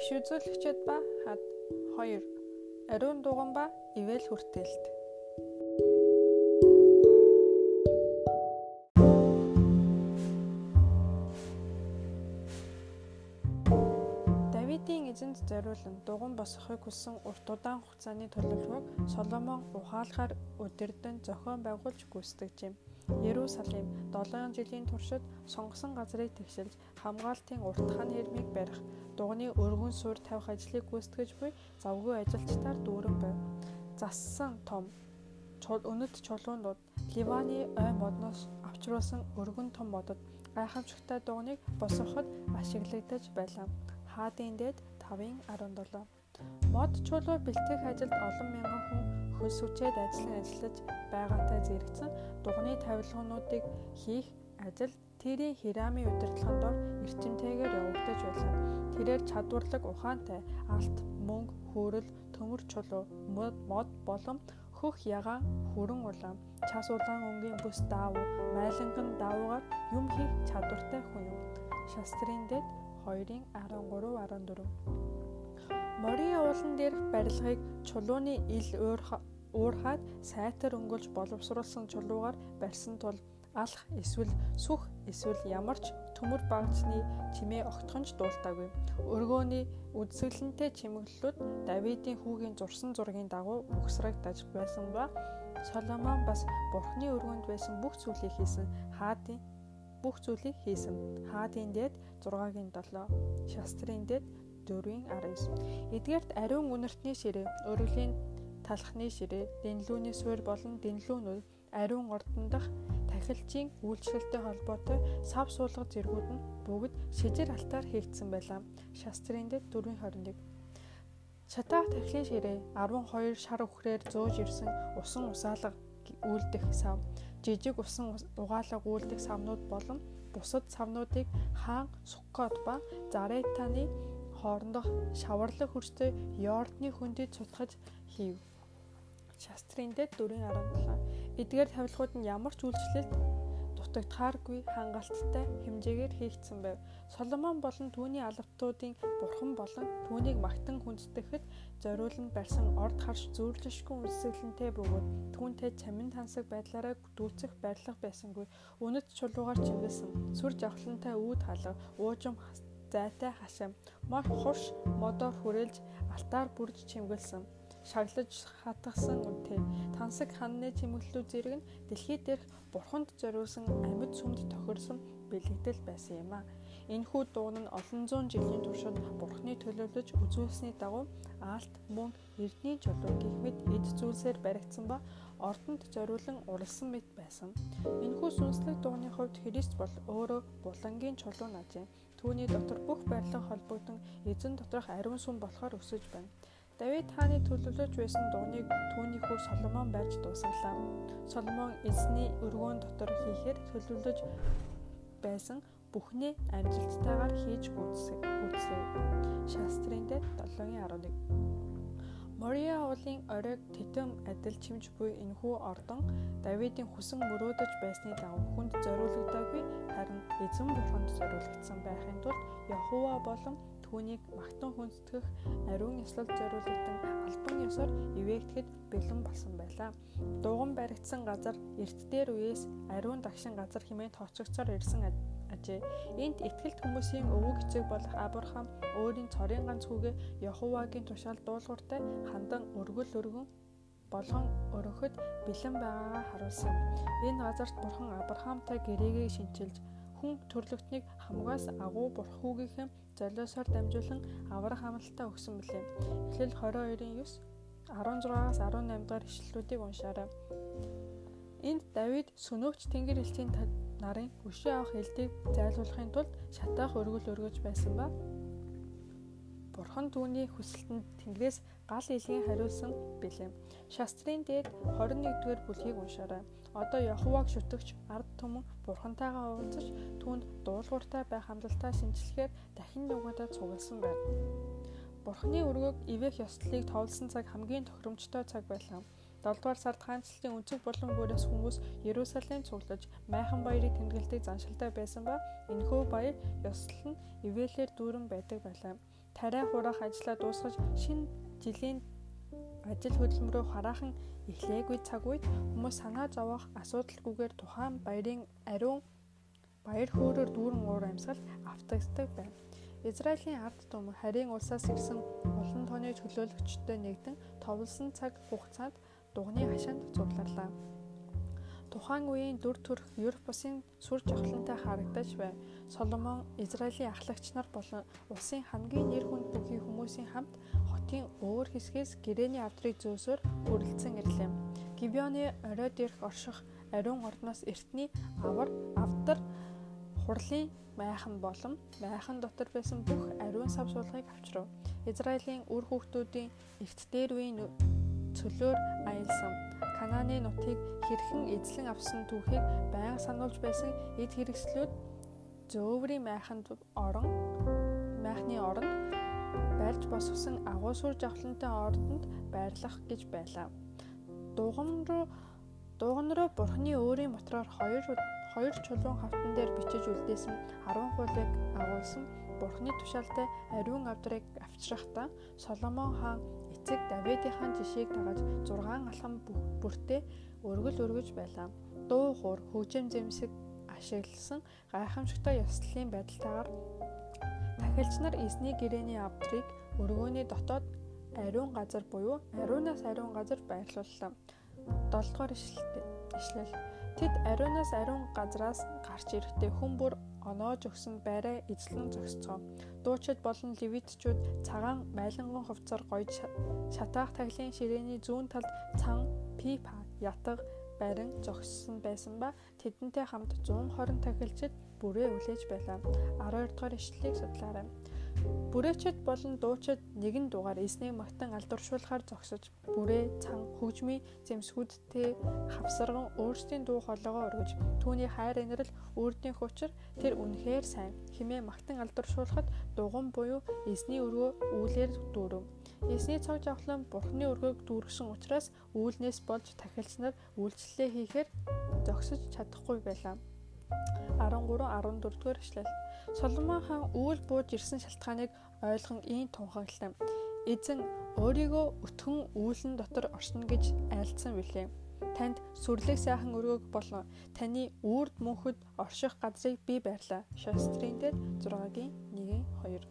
Их үзүүлэгчд ба хад 2 ариун дуган ба ивэл хүртээлт Давидын эзэнд зориулан дуган босгохыг хүссэн урт удаан хугацааны төлөвлөгөөг Соломон ухаалгаар өдөрдөн зохион байгуулж гүйцэтгэжээ. Ерүсалим 7 жилийн туршид сонгосон газрыг тэгшилж хамгаалтын урт хан хэрмийг барих, дугны өргөн суурь тавих ажлыг гүйцэтгэж буй завгүй ажилчдаар дүүрэн байв. Зассан том өнөд чулуунууд Ливаны ой модноос авчруулсан өргөн том модод гайхамшигтай дугныг босгоход ашиглагдаж байлаа. Хаадын дээд 5.17 Мод чулуу бэлтгэх ажилд олон мянган хүн хөлс хүчээд ажиллан ажиллаж байгаатай зэрэгцэн дугны тавилгуунуудыг хийх ажил тэрийн Хирамын удирдлагын дор эрчимтэйгээр явагдаж байлаа. Тэрээр чадварлаг ухаантай алт, мөнгө, хөөрөл, төмөр чулуу, мод болон хөх ягаан, хүрэн улаан, час улаан өнгийн бүс даавуу, майланган даавуугаар юм хийх чадвартай хүн юм. Шастрын дэд 2-ын 13 14 Морийн уулан дээрх барилгыг чулууны ил уурхаад сайтар өнгөлж боловсруулсан чулуугаар барьсан тул алах эсвэл сүх эсвэл ямар ч төмөр багцны чимээ огтхонч дуултаагүй. Өргөөний үдсгэлэнтэй чимэглэлүүд Давидын хүүгийн зурсан зургийн дагуу бөхсрагдаж байсан ба Соломон бас Бурхны өргөнд байсан бүх зүйлийг хийсэн. Хаадын бүх зүйлийг хийсэн. Хаадын дээд 6-гийн 7, шастрын дээд 4-ийн 19. Эдгээрт ариун үнэртний ширээ, өргөлийн талхны ширээ, дэнлүүний суурь болон дэнлүүнүүд ариун ордон дахь тахилчийн үйлчлэлтэй холбоотой сав суулгах зэргүүд нь бүгд шижир алтаар хийгдсэн байлаа. Шастрын дэд 421. Чатаах тахилын ширээ 12 шар үхрээр зөөж ирсэн усан усаалга үйлдэх сав, жижиг усан угаалга үйлдэх савнууд болон бусад савнуудыг хаан Суккот ба Заретаны хоорондох шаварлаг хөрстэй Йордны хөндөд цутгаж хийв. Шастрын дэд 4.17 эдгээр тавилгууд нь ямар ч үйлчлэлд дутагдахааргүй хангалттай хэмжээгээр хийгдсэн байв. Соломон болон түүний албатуудын бурхан болон түүнийг магтан хүндэтгэхэд зориулан барьсан орд харш зөөрлөшгүй үнсгэлэнтэй бөгөөд түүнтэй чамин тансаг байдлаараа дүүцэх барилга байсангүй. Үнэт чулуугаар чиглэсэн сүр жавхлантай үүд халга, уужим зайтай хашаам, мор хурш модоор хүрээлж алтаар бүрж чимгэлсэн шаглаж хатгасан үнэтэй тансаг ханны чимэглэлүүд зэрэг нь дэлхий дээрх бурханд зориулсан амьд сүмд тохирсон бэлэгдэл байсан юм а. Энэхүү дуун нь олон зуун жилийн туршид бурхны төлөвлөж үзүүлсний дагуу аалт мөн эрдний чулуу гэх мэт эд зүйлсээр баригдсан ба ордонд зориулан уралсан мэт байсан. Энэхүү сүнслэг дууны хувьд Христ бол өөрөө булангийн чулуу нажээ. Түүний дотор бүх барилга холбогдсон эзэн доторх ариун сүм болохоор өсөж байна. Давид хааны төлөвлөж байсан дууныг түүний хүү Соломон барьж дуусгалаа. Соломон эзний өргөөн дотор хийхээр төлөвлөж байсан бүхний амжилттайгаар хийж гүйцэв. Шастрын дэд 7-11. Мория уулын оройг тэтэм адил чимж буй энэхүү ордон Давидын хүсэн мөрөөдөж байсны дагуу хүнд зориулагдаагүй харин эзэн бурханд зориулагдсан байхын тулд Яхова болон түүнийг магтан хүндэтгэх ариун ёслолд зориулагдсан албан ёсоор ивээгдэхэд бэлэн болсон байлаа. Дуган баригдсан газар эрт дээр үеэс ариун дагшин газар хэмээн тооцогцоор ирсэн ажээ. Энд ихтгэл хүмүүсийн өвөг эцэг болох Авраам өөрийн цорын ганц хүүгээ Яховагийн тушаал дуулууртай хандан өргөл өргөн болгон өргөхөд бэлэн байгаагаа харуулсан. Энэ газарт бурхан Авраамтай гэрээгээ шинчилж хүн төрлөختнийг хамгаас агуу бурххүүгийнхэн золиосоор дамжуулан аврах амлалтаа өгсөн билээ. Эхлэл 22-ын 9 16-аас 18 дахь ишлэлүүдийг уншаарай. Энд Давид сөнөөгч тэнгэр элчийн нарын өшөө авах элдийг зайлуулахын тулд шатаах өргөл өргөж байсан ба Бурхан түүний хүсэлтэнд Тэнгэрээс гал илгийн хариулсан билээ. Шастрын дээд 21-р бүлгийг уншаарай. Одоо Яхуваг шүтгч ард түмэн бурхантайгаа уулзаж түүнд дуулууртай байх хамлалтаа шинчлэхээр дахин нүгэдэ цугласан байна. Бурханы өргөг ивэх ёслолыг товлсон цаг хамгийн тохиромжтой цаг байлаа. 7 дугаар сард хаанчлалын өнцөг болон бүрээс хүмүүс Ерүсалим цуглаж майхан баярыг тэмдэглэдэг заншилтай байсан ба энэхүү баяр ёслол нь ивэлээр дүүрэн байдаг байлаа. тариа хураах ажлаа дуусгаж шинэ жилийн ажил хөдөлмөрөө хараахан эхлээгүй цаг үед хүмүүс санаа зовоох асуудалгүйгээр тухайн баярын ариун баяр хөөрөөр дүүрэн уур амьсгал автагддаг байна. Израилийн ард түмэн харийн улсаас ирсэн олон тооны чөлөөлөгчтэй нэгдэн товлсон цаг хугацаанд дугны хашаанд зурлалаа. Тухайн үеийн дүр төрх Европ бусын сүр жавхлантай харагдаж байв. Соломон Израилийн ахлагч нар болон улсын хамгийн нэр хүнд бүхий хүмүүсийн хамт хотын өөр хэсгээс гэрээний авдрыг зөөсөөр үргэлжсэн ирлээ. Гибеоны оройд ирэх орших ариун ордноос эртний авар авдар хурлын майхан болон майхан дотор байсан бүх ариун сав суулгыг авчрав. Израилийн үр хүүхдүүдийн эрт дээр үеийн цөлөөр аялсан. Канааны нутгийг хэрхэн эзлэн авсан түүхийг байнга сануулж байсан эд хэрэгслүүд зөөврийн майханд орон майхны оронд барьж босгосон агуу сүр жавхлантай ордонд байрлах гэж байлаа. Дуган руу дуган руу бурхны өөрийн мотроор хоёр хоёр чулуун хавтан дээр бичиж үлдээсэн 10 хуулийг агуулсан бурхны тушаалтай ариун авдрыг авчрахдаа Соломон хаан эцэг Давидын жишээг дагаж 6 алхам бүртээ өргөл өргөж байлаа. Дуу хуур, хөгжим зэмсэг ашигласан гайхамшигтай ёслолын байдалтайгаар дахилч нар эсний гэрээний авдрыг өргөөний дотоод ариун газар буюу ариунаас ариун газар байрлууллаа. 7 дугаар ишлэл. Тэд ариунаас ариун газраас гарч ирэхдээ хүн бүр оноож өгсөн байраа эзлэн зогсцоо. Дуучид болон левитчүүд цагаан майланган хувцаар гойж шатаах таглын ширээний зүүн талд цан пипа ятга барин зогссон байсан ба тэдэнтэй хамт 120 тахилчид бүрээ үлээж байлаа. 12 дугаар ишлэлийг судлаарай. Бүрээчд болон дуучид нэгэн дугаар эснийг магтан алдаршуулахаар зогсож бүрээ цан хөгжмийн зэмсгүүдтэй хавсарган өөрсдийн дуу хоолойгоо өргөж түүний хайр инрэл үрдийн хүчээр тэр үнэхээр сайн химээ магтан алдаршуулахад дуган буюу эсний өргөө үүлээр дүүрэв. Эсний цог жавхлан бурхны өргөөг дүүргсэн учраас үүлнээс болж тахилч нар үйлчлэлээ хийхээр зогсож чадахгүй байлаа. 13 14 дугаар эшлэл Соломон хаан үүл бууж ирсэн шалтгааныг ойлгон ийм тунхаглав. Эзэн өөрийгөө өтгөн үүлэн дотор оршино гэж айлдсан билээ. Танд сүрлэг сайхан өргөг болон таны үрд мөнхөд орших газрыг би байрлаа. Шастрын дээр 6-гийн 1-ийн 2.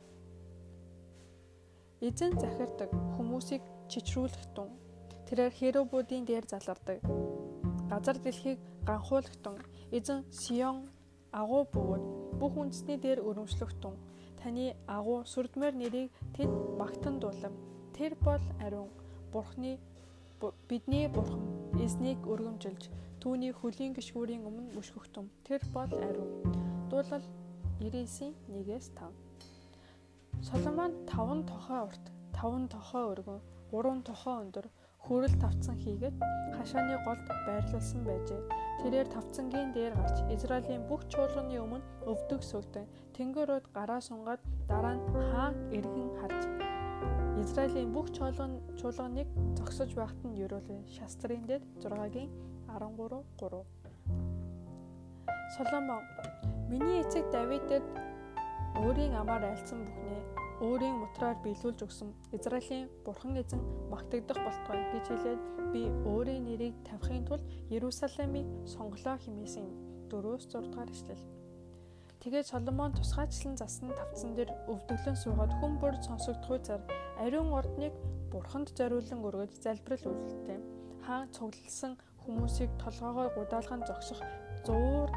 Эзэн захирдаг хүмүүсийг чичрүүлэх тун. Тэрээр херубуудын дээр залардаг. Газар дэлхийг ганхуулагтун. Эзэн Сион агуу бөгөөд бүх үндэсний дээр өрөмжлөх тун таны агуу сүрдмээр нэрийг тэд магтан дуулав. Тэр бол ариун бурхны бидний бурхан эзнийг өргөмжилж түүний хөлийн гişгүүрийн өмнө мөшгөх тун. Тэр бол ариун. Дуулал 99-ийн 1-ээс 5. Соломон 5 тохой урт, 5 тохой өргөн, 3 тохой өндөр хүрэл тавцсан хийгээд хашааны голд байрлуулсан байжээ. Тэрээр тавцангийн дээр гарч Израилийн бүх чуулганы өмнө өвдөг сүгдэн тэнгэрүүд гараа сунгаад дараа нь хаан эргэн харж Израилийн бүх чуулган чуулганыг зогсож байхад нь ерөөлөө. Шастрын дэд 6-гийн 13 3. Соломон миний эцэг Давидэд өөрийн амаар айлцсан бүхнээ өөрийн мутраар биелүүлж өгсөн Израилийн бурхан эзэн магтагдах болтугай гэж хэлээд би өөрийн нэрийг тавихын тулд Ерүсалимыг сонголоо химээсэн юм. 4-өөс 6 дугаар эшлэл. Тэгээд Соломон тусгайчлан засан тавцсан дээр өвдөглөн суугаад хүн бүр сонсогдох үеэр ариун ордныг бурханд зориулан өргөж залбирал үйлдэлтэй. Хаан цуглалсан хүмүүсийг толгоогоор гудаалхан зогсох зуур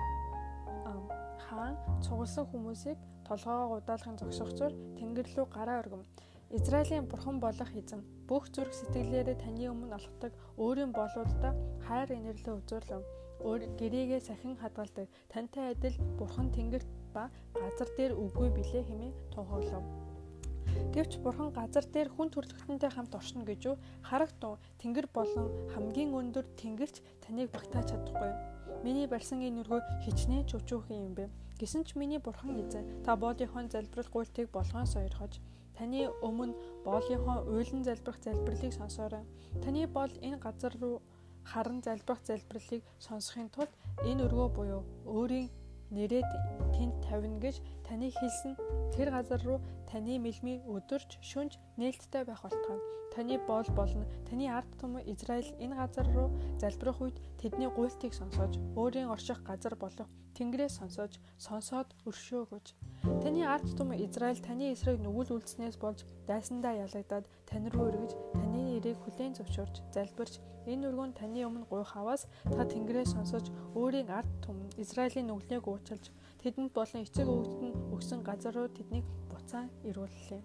хаан цугласан хүмүүсийг толгоогоо удаалахын зогсогцоор тэнгэр рүү гараа өргөм. Израилийн бурхан болох эзэн бүх зүрх сэтгэлээрээ таны өмнө алхдаг өөрийн болоодаа хайр инэрлээ үзүүлв. Өөр гэрээгээ сахин хадгалдаг тантай адил бурхан тэнгэрт ба газар дээр үгүй билээ хэмээн тунхаглав. Гэвч бурхан газар дээр хүн төрлөختөнтэй хамт оршино гэж юу? Харагтун тэнгэр болон хамгийн өндөр тэнгэрч таныг багтааж чадахгүй. Миний барьсан энэ нүргөө хичнээн чөчөөхөн юм бэ. Гэсэн ч миний бурхан эзэн та боолийнхоо залбирал гуйлтыг болгоон сойрхож таны өмнө боолийнхоо уйлан залбирах залбирлыг сонсоорой. Таны боол энэ газар руу харан залбирах залбирлыг сонсохын тулд энэ өргөө буюу өөрийн нэрээд тэнд тавина гэж таны хэлсэн тэр газар руу таны мэлмий өдөрч шүнж нээлттэй байх болтугай. Таны боол болно. Таны ард түмэн Израиль энэ газар руу залбирах үед тэдний гуйлтыг сонсоож, өөрийн орших газар болох Тэнгэрээс сонсоож, сонсоод өршөөгөөж. Таны ард түмэн Израиль таны эсрэг нүгэл үлдснээс болж дайсандаа ялагдаад тань руу эргэж, таны нэрийг хүлээн зөвшөөрч, залбирч, энэ өргөнд таны өмнө гуйх аваас та Тэнгэрээс сонсож, өөрийн ард түмэн Израилийн нүглийг уучлж, тэдэнд болон эцэг өвгөд нь өгсөн газар руу тэднийг буцаан ирүүллээ.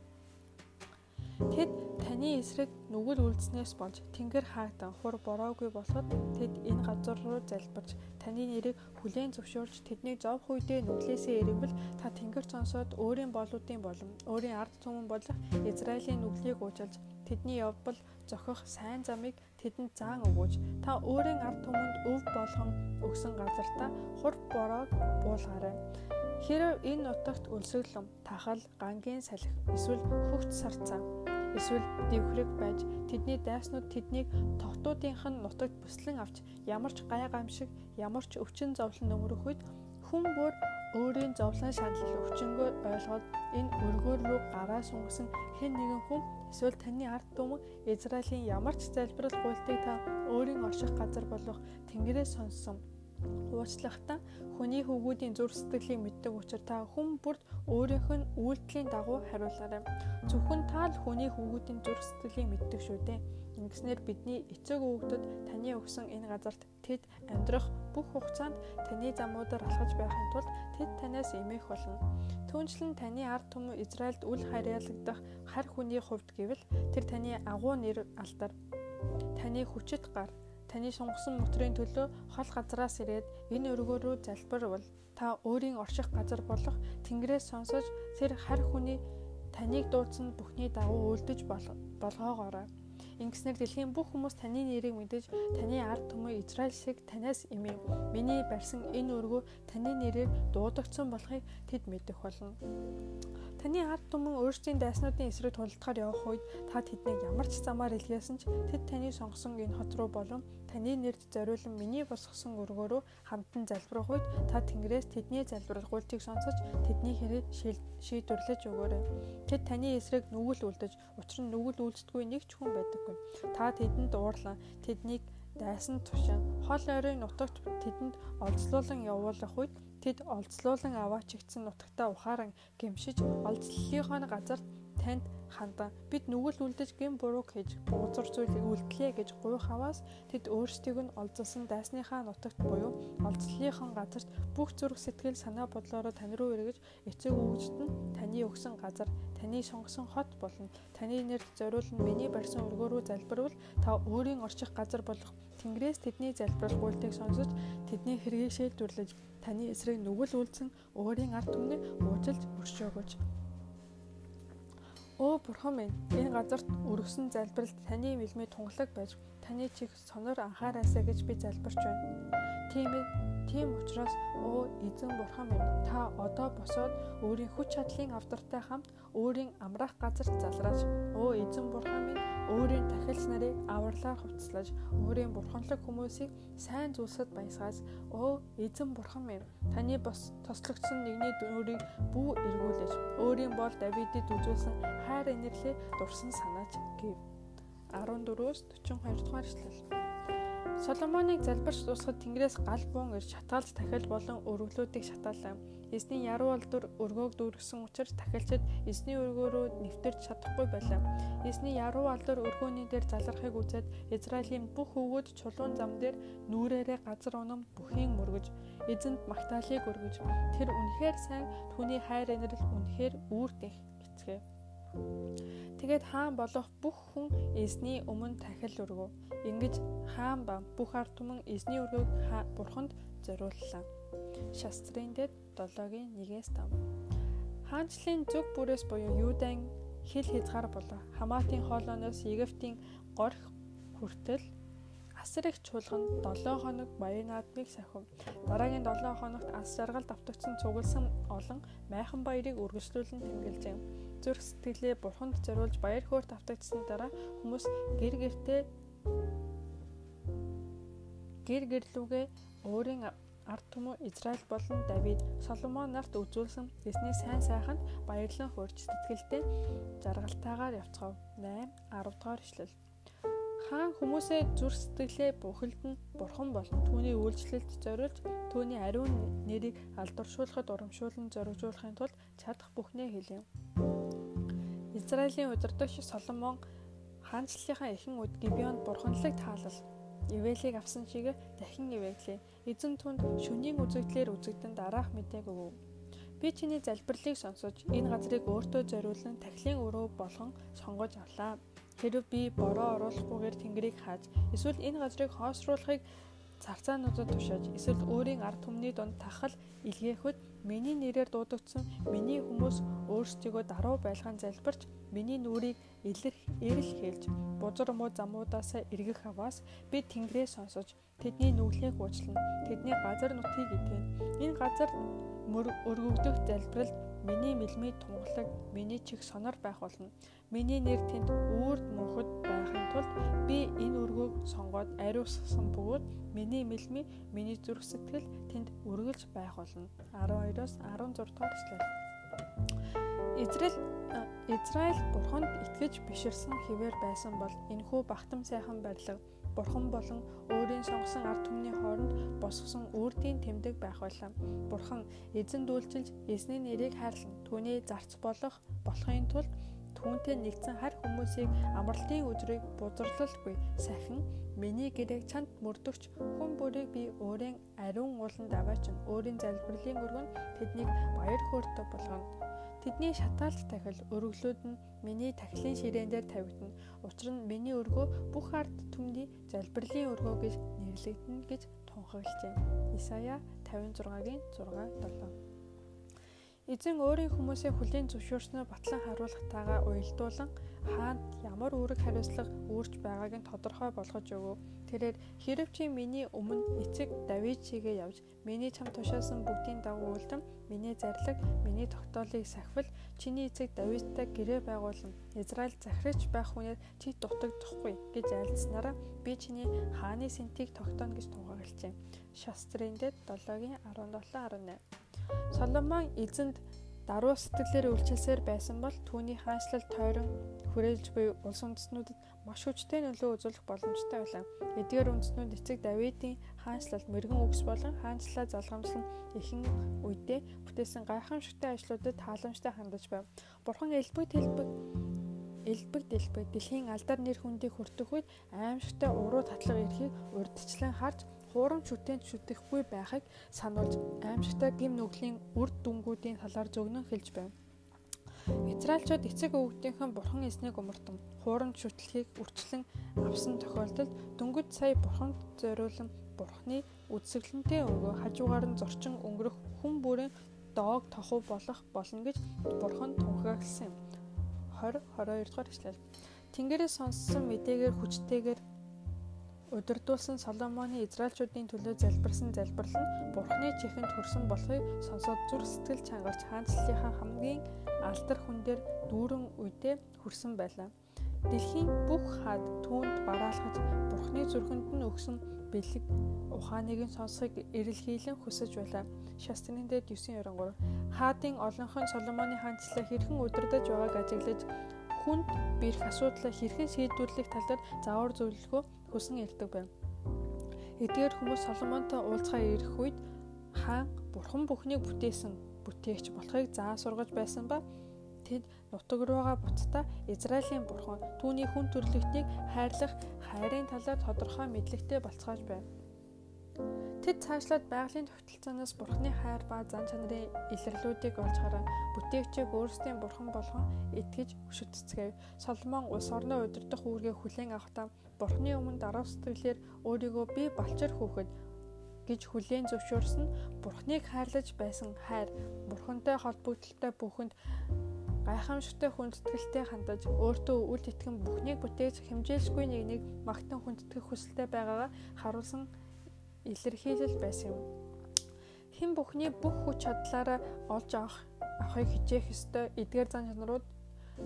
Тэд таны эсрэг нүгэл үлдснээс болж тэнгэр хаагдан хур бороогүй болоход тэд энэ газар руу залбирч таны нэрийг хүлээн зөвшөөрч тэднийг зовх үедээ нүглээсээ эргвэл та тэнгэр цонсоод өөрийн болуудын болон өөрийн ард түмэн болох Израилийн нүглийг уучлж тэдний явбал зохих сайн замыг тэдэнд заан өгөөж та өөрийн ард түмэнд өв болгон өгсөн газартаа хур бороог буулгаарай. Хэрв энэ нутагт өлсөглөм, тахал, гангийн салхи эсвэл хөвч сарцаа эсвэл дэвхрэг байж тэдний дайснууд тэднийг тогтуудынх нь нутагт бүслэн авч ямар ч гай гамшиг ямар ч өвчин зовлон өнгөрөх үед хүн бүр өөрийн зовлон шанал өвчнгөөр ойлгоод энэ өргөөр рүү гараа сунгасан хэн нэгэн хүн эсвэл таны ард түмэн Израилийн ямар ч залбирал гуйлтыг та өөрийн орших газар болох Тэнгэрээс сонссон Уучлахтаа хүний хөвгүүдийн зүрх сэтгэлийг мэддэг учраас та хүн бүрд өөрийнх нь үйлдэлийн дагуу хариулаарай. Зөвхөн та л хүний хөвгүүдийн зүрх сэтгэлийг мэддэг шүү дээ. Ингэснээр бидний эцэг өвгдөд таны өгсөн энэ газарт тэд амьдрах бүх хугацаанд таны замуудаар алхаж байхын тулд тэд танаас эмээх болно. Түүнчлэн таны ард түмэн Израильд үл харьяалагдах хар хүний хувьд гэвэл тэр таны агуу нэр алдар таны хүчит гар таны сунгасан мотрын төлөө хол газраас ирээд энэ өргөө рүү залбирвал та өөрийн орших газар болох Тэнгэрээс сонсож тэр хар хүний таныг дуудсан бүхний дагуу үлдэж болгоогоорой. Ингэснээр дэлхийн бүх хүмүүс таны нэрийг мэдэж таны ард түмэн Израиль шиг танаас эмээ. Миний барьсан энэ өргөө таны нэрээр дуудагдсан болохыг тэд мэдэх болно. Таны ард түмэн өөрсдийн дайснуудын эсрэг тулдахаар явах үед та тэднийг ямар ч замаар илгээсэн ч тэд таны сонгосон энэ хот руу болон таны нэрд зориулан миний босгосон өргөөрөө хамтан залбирах үед та Тэнгэрээс тэдний залбирал гуйлтыг сонсож тэдний хэрэг шийдвэрлэж өгөөрэй. Тэд таны эсрэг нүгэл үлдэж, учир нь нүгэл үлддэггүй нэг ч хүн байдаггүй. Та тэдэнд уурлан тэднийг дайсан тушаан хол ойрын нутагт тэдэнд олзлуулан явуулах үед тэд олзлуулан аваачигдсан нутагтаа ухаан гимшиж олзллынхоо газарт танд хандан бид нүгэл үлдэж гин бурууг хийж бузар зүйлийг үлдлээ гэж гуйх хаваас тэд өөрсдийг нь олзолсон дайсныхаа нутагт буюу олзлынхон газарт бүх зүрх сэтгэл санаа бодлороо тань руу эргэж эцэг өвгөжт нь таны өгсөн газар таны сонгосон хот болон таны нэрд зориулн миний барьсан өргөө рүү залбирвал та өөрийн орчих газар болох Тэнгэрээс тэдний залбирал гуйлтыг сонсож тэдний хэргийг шийдвэрлэж таны эсрэг нүгэл үлдсэн өөрийн ард түмнийг уужилж өршөөгөөч Өө бурхан минь энэ газарт өргөсөн залбиралд таны мэлмээ тунгалаг байж таны чих сонор анхаараасаа гэж би залбирч байна. Тийм ээ тийм учраас өө эзэн бурхан минь та одоо босоод өөрийн хүч чадлын авдартай хамт өөрийн амраах газарт залрааж өө эзэн бурхан минь өөрийн тахилс нарыг авралаар хувцлаж өөрийн бурханлаг хүмүүсийг сайн зүйлсэд баясгаас өө эзэн бурхан минь таны бос тослогдсон нэгний дөрийг бүү эргүүлж өөрийн бол Давидд үзүүлсэн хайр инэрлээ дурсан санаач гэв 14-өөс 42 дугаар эшлэл Соломоныг залбирч дуусахад Тэнгэрээс гал буун ирж шатаалж дахиад болон өргөлүүдийг шатаалаа. Эзний яруу алдар өргөөг дүүргэсэн учраас тахилчид эзний өргөө рүү нэвтэрч чадахгүй байлаа. Эзний яруу алдар өргөөний дээр залрахыг үзээд Израилийн бүх өвгөд чулуун зам дээр нүрээрээ газар унам бүхийн мөргөж эзэнд магтаалыг өргөж тэр үнэхээр сайн түүний хайр инрэл үнэхээр үүртэх гэцгээв. Тэгээд хаан болох бүх хүн эзний өмнө тахил өргөв. Ингэж хаан ба бүх ард түмэн эзний өргөг бурханд зориуллаа. Шастрын дэд 7-гийн 1-ээс 5. Хаанчлалын зүг бүрээс буюу Юудан хил хязгаар болоо. Хамаатын хоолооноос Египтийн горх хүртэл асар их чуулган 7 хоног баян наадмыг сахив. Дараагийн 7 хоногт ас жаргал давтагдсан цугласан олон майхан баярыг үргэлжлүүлэн тэмдэглэжээ. Зүрх сэтгэлээ бурханд зориулж баяр хөөр давтагдсан дараа хүмүүс гэр гертээ гэр гэрлүүгээ өөрийн ард түмэн Израиль болон Давид Соломон нарт үзүүлсэн эзний сайн сайханд баярлан хуурч сэтгэлдээ жаргалтайгаар явцгаав. 8 10 дугаар ишлэл. Хаан хүмүүсээ зүр сэтгэлээ бухилдэн бурхан болон түүний үйлчлэлд зориулж түүний ариун нэрийг алдаршуулахад урамшуулан зоригжуулахын тулд чадах бүхнээ хэлэв. Израилийн удирдагч Соломон хаанчлалынхаа эхэн үд Гибеонд бурханлаг таалал ивэлийг авсан шиг дахин ивэглээ. Эзэн түнд шөнийн үзэгдлэр үзэгдэн дараах мэдээг өгөв. Би чиний залбирлыг сонсож энэ газрыг өөртөө зориулан тахилын өрөө болгон сонгож авлаа. Хэрв би бороо оруулахгүйгээр тэнгэрийг хааж эсвэл энэ газрыг хоосруулахыг царцаануудад тушааж эсвэл өөрийн ард түмний дунд тахал илгээхэд миний нэрээр дуудагдсан миний хүмүүс өөрсдийгөө даруй байлгаан залбирч миний нүрийг илэрх эрэл хэлж бузар муу замуудаасаа эргэх аваас би тэнгэрээ сонсож тэдний нүглийг уучлана тэдний газар нутгийг идэв энэ газар өргөгдөх залбиралд миний мэлмий тунгалаг миний чих сонор байх болно. Миний нэр тэнд үрд мөнхөд байхын тулд би энэ өргөөг сонгоод ариусгасан бөгөөд миний мэлмий миний зүрх сэтгэл тэнд үргэлж байх болно. 12-оос 16 дугаар эшлэл Израиль Израиль бурханд итгэж биширсэн хിവэр байсан бол энэхүү багтам сайхан барилга бурхан болон өөрийн сонгосон ард түмний хооронд босгосон үрдийн тэмдэг байх байлаа. Бурхан эзэн дүүлчилж эзний нэрийг хайрлан түүний зарц болох болохын тулд түүнтэй нэгдсэн хар хүмүүсийг амралтын өдрийг бузарлалгүй сахин миний гэрээг чанд мөрдөгч хүн бүрийг би өөрийн ариун ууланд аваач өөрийн залбирлын өргөнд тэднийг баяр хөөртэй болгоно Тэдний шатаалт тахил өргөлүүд нь миний тахилын ширээн дээр тавигдана. Учир нь миний өргөө бүх ард түмний залбирлын өргөө гэж нэрлэгдэнэ гэж тунхаглажээ. Исая 56-гийн 6 7 Эзэн өөрийн хүмүүсээ хүлийн зөвшөөрснөөр батлан харуулахтайгаа уялдуулан хаанд ямар үүрэг хариуцлага үүрч байгааг нь тодорхой болгож өгөв. Тэрээр хэрв чи миний өмнө эцэг Давид чигээ явж миний чам тушаасан бүгдийн дагуу үлдэм миний зарлаг миний тогтоолыг сахивал чиний эцэг Давидтай гэрээ байгуулан Израиль захирч байх хүнээр чи дутагдахгүй гэж айлдснараа би чиний хааны сэнтийг тогтооно гэж тунхаглажээ. Шастрын дэд 7-гийн 17 18 Соломон эзэнд даруй сэтгэлээр үйлчилсээр байсан бол түүний хаанчлал тойрон хүрээлж буй улс үндэстнүүдэд маш хүчтэй нөлөө үзүүлэх боломжтой байлаа. Эдгээр үндэстнүүд эцэг Давидын хаанчлалд мэрэгэн үгс болон хаанчлалаа залгамжлан ихэн үедээ бүтээсэн гайхамшигтай ажлуудад тааламжтай хандаж байв. Бурхан элбэг тэлбэг элбэг дэлбэг дэлхийн алдар нэр хүндийг хүртэх үед аимшигтай уруу татлага эрхийг урдчлан харж хуурамч шүтээнд шүтэхгүй байхыг сануулж аимшигтай гим нүглийн үр дүнгуудын талаар зөгнөн хэлж байв. Израильчууд эцэг өвгдийнхэн бурхан эснийг умартан хуурамч шүтлэхийг үрчлэн авсан тохиолдолд дөнгөж сая бурханд зориулан бурханы үдсгэлэнтэй өнгөө хажуугаар нь зорчин өнгөрөх хүн бүрийн доог тохов болох болно гэж бурхан тунхагласан юм. 20 22 дугаар эшлэл. Тэнгэрээс сонссон мэдээгээр хүчтэйгээр Удирдуулсан Соломоны Израильчүүдийн төлөө залбирсан залбирал нь Бурхны чихэнд хүрсэн болохыг сонсоод зүр сэтгэл чангарч хаанчлалынхаа хамгийн алдар хүн дээр дүүрэн үедээ хүрсэн байлаа. Дэлхийн бүх хаад түүнд бараалхаж Бурхны зүрхэнд нь өгсөн бэлэг ухааныг нь сонсохыг эрэлхийлэн хүсэж байлаа. Шастрын дэд 9:23 хаадын олонх нь Соломоны хаанчлалаа хэрхэн удирдах байгааг ажиглаж хүнд бэрх асуудлаа хэрхэн шийдвэрлэх тал дээр заавар зөвлөгөө хүсэн ярьдаг байв. Эдгээр хүмүүс Соломонтой уулзгаа ирэх үед хаан бурхан бүхнийг бүтээсэн бүтээгч болохыг заа сургаж байсан ба тэд нутаг руугаа буцтаа Израилийн бурхан түүний хүн төрлөختнийг хайрлах хайрын талаар тодорхой мэдлэгтэй болцоож байв. Тэд цаашлаад байгалийн тогтолцооноос бурхны хайр ба зан чанарын илэрлүүдийг олж харан бүтээгчийг өөрсдийн бурхан болгон итгэж өшөтцгээв. Соломон улс орноо удирдах үүргээ хүлээн авахдаа бурхны өмнө даруй сэтгэлээр өөрийгөө би балчир хөөхөд гэж хүлээн зөвшөөрсөн бурхныг хайрлаж байсан хайр бурхантай холбогдлолтой бүхэнд гайхамшигтай хүндэтгэлтэй хандаж өөртөө үл итгэн бүхнийг бүтээж хэмжээлшгүй нэг нэг магтан хүндэтгэх хүсэлтэй байгаагаа харуулсан илэрхийлэл байсан юм. Хэн бүхний бүх хүч чадлаараа олж авах авахыг хичээх ёстой эдгээр зан чанарууд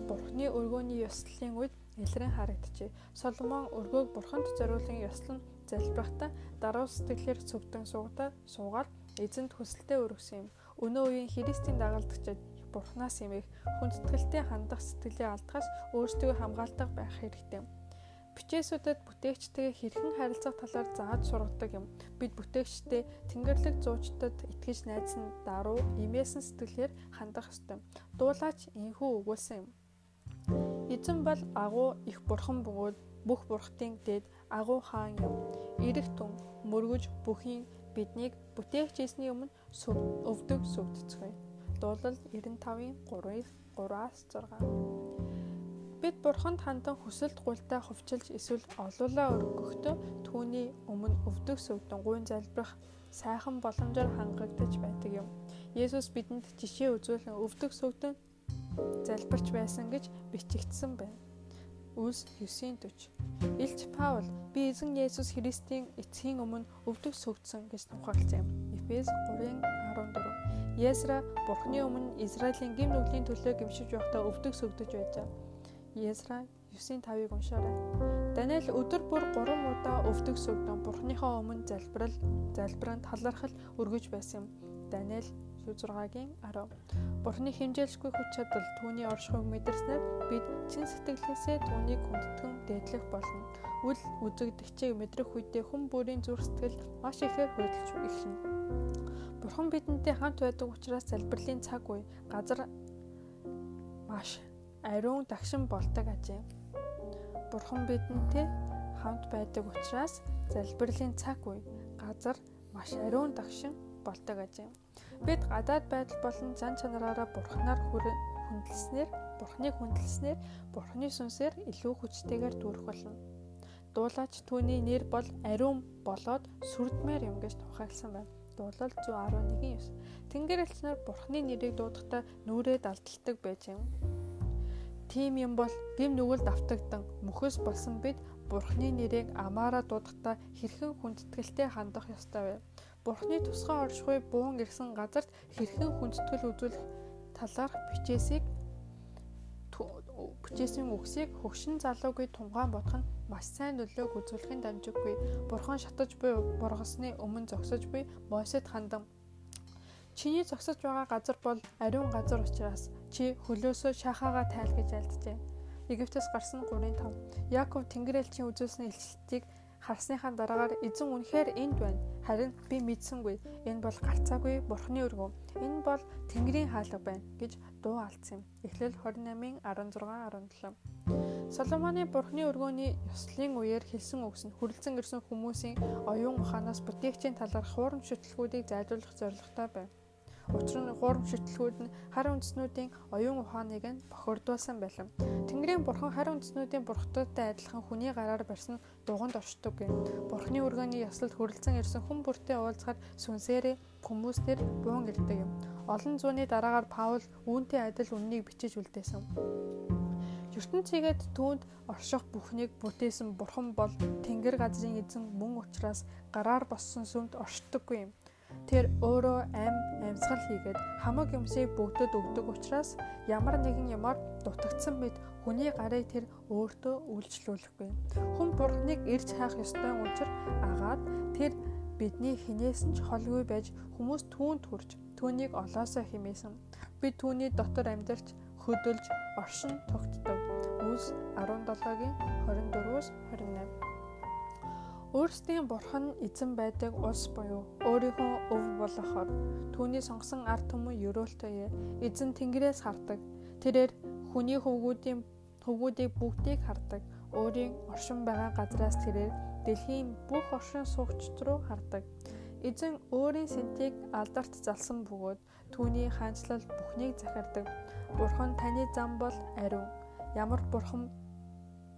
Бурхны өргөөний ёслолын үед илрэн харагджээ. Соломон өргөөг Бурханд зориулан ёслон залбирахдаа даруй сэтгэлээр цөвдөн суугаад суугаад эзэнт хүсэлтэд өргөсөн юм. Өнөө үеийн Христийн дагалдагчид Бурханаас имэх хүндэтгэлтэй хандах сэтгэлээ алдахаас өөрсдөө хамгаалдаг байх хэрэгтэй. Бичээсүүдэд бүтээгчтэйгээ хэрхэн харилцах талаар зааж сургадаг юм. Бид бүтээгчтэй Тэнгэрлэг зуучдад итгэж найзсан даруй имээсэн сэтгэлээр хандах ёстой. Дуулаач инхүү өгүүлсэн юм. Эзэн бол агуу их бурхан бөгөөд бүх бурхтын дээд агуу хаан юм. Ирэх тун мөргөж бүхийн биднийг бүтээгчээсний өмнө өвдөг сүгдцгээе. Дуулал 95-ын 3-аас 6 Бид бурханд хандан хүсэлт гуйлтаа хувьчилж эсвэл олуулаа өргөхдөө түүний өмнө өвдөг сөвдөн гуйн залбирах сайхан боломжоор хангагдаж байдаг юм. Есүс бидэнд жишээ үзүүлэн өвдөг сөвдөн залбирч байсан гэж бичигдсэн байна. Үлс 9:40. Илч Паул би эзэн Есүс Христийн эцгийн өмнө өвдөг сөвдсөн гэж тухайлсан юм. Эфес 3:14. Есра Бурхны өмнө Израилийн гим нүглийн төлөө гимшиж байхдаа өвдөг сөвдөж байжээ. Есра 9:5-ыг уншаарай. Даниэл өдөр бүр 3 удаа өвдөг сүгдэн Бурхныхоо өмнө залбирал, залбиранд талархал өргөж байсан юм. Даниэл 6-гийн 10. Бурхны хэмжээлшгүй хүч чадал түүний оршихуйг мэдэрснээр бид чин сэтгэлээсээ түүнийг хүндэтгэн дээдлэх болно. Үл үзэгдэгчийг мэдрэх үедээ хүн бүрийн зүрх сэтгэл маш ихээр хөдөлж эхэлнэ. Бурхан бидэнтэй хамт байдаг учраас залбирлын цаг үе, газар маш ариун дагшин болдог ажээ. Бурхан бидэнтэй хамт байдаг учраас залбирлын цаг үе, газар маш ариун дагшин болдог ажээ. Бид гадаад байдал болон зан чанараараа бурхнаар хүндэлснээр, бурхныг хүндэлснээр, бурхны сүнсээр илүү хүчтэйгээр дүүрэх болно. Дуулаач түүний нэр бол ариун болоод сүрдмээр юм гэж тухайлсан байна. Дуулал 111-9. Тэнгэр элчнэр бурхны нэрийг дуудахдаа нүрээ далдалдаг байж юм. Тийм юм бол гим нүгэлд автагдан мөхөс болсон бид Бурхны нэрийг амаараа дуудахдаа хэрхэн хүндэтгэлтэй хандах ёстой вэ? Бурхны тусгай оршихуй буун ирсэн газарт хэрхэн хүндэтгэл үзүүлэх талаарх бичээсийг бичээсийн үгсийг хөгшин залуугүй тунгаан бодох нь маш сайн нөлөөг үзүүлэхийн дамжиггүй. Бурхан шатаж буй бургасны өмнө зогсож буй Мосед хандан Чиний зогсож байгаа газар бол ариун газар учраас чи хөлөөсөө шахаага тайл гэж альджээ. Египтээс гарсан 3:5. Яаков Тэнгэрэлчийн үзүүлсэн илчлэлтийг харсныхаа дараагаар эзэн үнэхээр энд байна. Харин би мэдсэнгүй. Энэ бол гарцаагүй бурхны өргөө. Энэ бол Тэнгэрийн хаалга байна гэж дуу алдсан юм. Эхлэл 28-ын 16 17. Соломоны бурхны өргөөний ёслолын үеэр хэлсэн үгс нь хүрлцэн ирсэн хүмүүсийн оюун ухаанаас бүтээгчийн талаар хуурам шүтлгүүдийг зайлуулах зорилготой байна. Учир нь гурван шитлгүүд нь харин үндэснүүдийн оюун ухааныг нь бохирдуулсан байлаа. Тэнгэрийн бурхан харин үндэснүүдийн бурхтуудтай адилхан хүний гараар барьсан дуганд оршдог юм. Бурханы өргөний яслалд хүрэлцэн ирсэн хүн бүртээ уулзахад сүнсээрээ хүмүүстэр буун ирдэг юм. Олон зууны дараагаар Паул үүнтэй адил үннийг бичиж үлдээсэн. ертөнцийгэд түүнд орших бүхнийг бүтээсэн бурхан бол тэнгэр газрын эзэн мөн учраас гараар боссон сүмд оршдоггүй юм. Тэр өөрөө ам амьсгал хийгээд хамаг юмсыг бүгдэд өгдөг учраас ямар нэгэн юмар дутагдсан мэт хүний гарыг тэр өөртөө үйлчлүүлэхгүй. Хүн бурхныг ирж хаах ёстой учир агаад тэр бидний хинээс нь ч холгүй байж хүмүүс түүнд хүрч түүнийг олоосоо химээсэн. Бид түүний дотор амьдарч хөдөлж оршин тогтдог. Үс 17-гийн 24-өөс 28 Өөрсдийн бурхан эзэн байдаг улс буюу өөрийнхөө өв болохоор түүний сонгосон ард түмэн ерөөлтөе. Эзэн Тэнгэрээс хардаг. Тэрээр хүний хөвгүүдийн хөвгүүдийг бүгдийг хардаг. Өөрийн оршин байгаа газраас тэрээр дэлхийн бүх оршин суугчд руу хардаг. Эзэн өөрийн сэнтийг алдарт залсан бөгөөд түүний хаанчлал бүхнийг захирдаг. Бурхан таны зам бол ариун. Ямар бурхан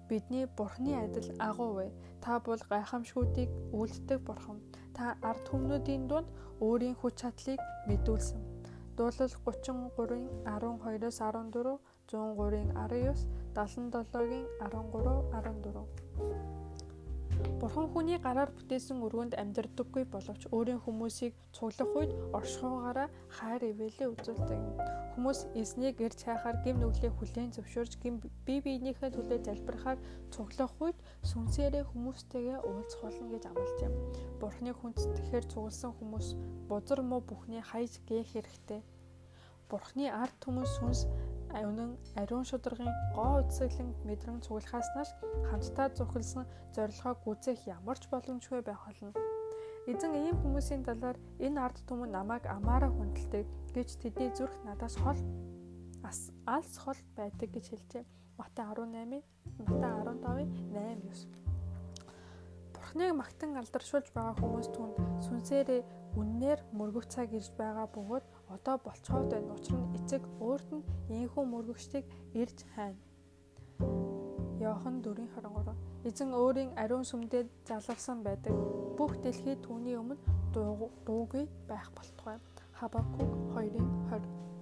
Бидний Бурхны адил агуу вэ? Та бол гайхамшгүүдийг үлддэг Бурхан. Та ард түмнүүдийн дунд өөрийн хүч чадлыг мэдүүлсэн. Дуулал 33-ын 12-оос 14, 103-ын 19, 77-гийн 13, 14. Бурхан хүний гараар бүтээсэн өрөөнд амьдардаггүй боловч өөрийн хүмүүсийг цуглах үед оршихугаараа хайр ивэлээ үзүүлдэг. Хүмүүс эзнийг гэр цайхаар гим нүглээ хүлээн зөвшөөрж гим бие биенийхээ төлөө залбирахаар цуглах үед сүнсээрээ хүмүүстэйгээ уулзах болно гэж амлаж юм. Бурханы хүндэтгэхээр цугласан хүмүүс бузар муу бүхний хайж гээх хэрэгтэй. Бурханы ард түмэн сүнс үнэн ариун шударгын гоо үдсэглэн мэдрэн цуглахаас нааш хамтдаа зүхэлсэн зорилгоо гүзэх ямар ч боломжгүй байх болно. Эзэн ийм хүмүүсийн талаар энэ ард түмэн намайг амаараа хүндэлдэг гэж тэдний зүрх надаас хол алс хол байдаг гэж хэлжээ. Матай 18-ийн Матай 15-ийн 8-9. Бурхныг магтан алдаршуулж байгаа хүмүүс түнд сүнсээрээ үннээр мөргөвцаг ирж байгаа бөгөөд одоо болцоход байна. Учир нь эцэг өөрт нь ийхүү мөргөгчдийг ирж хайна. Йохан 4:23 Эзэн өөрийн ариун сүмдээ залгасан байдаг. Бүх дэлхий түүний өмнө дуугүй байх болтугай. Хабакук 2:20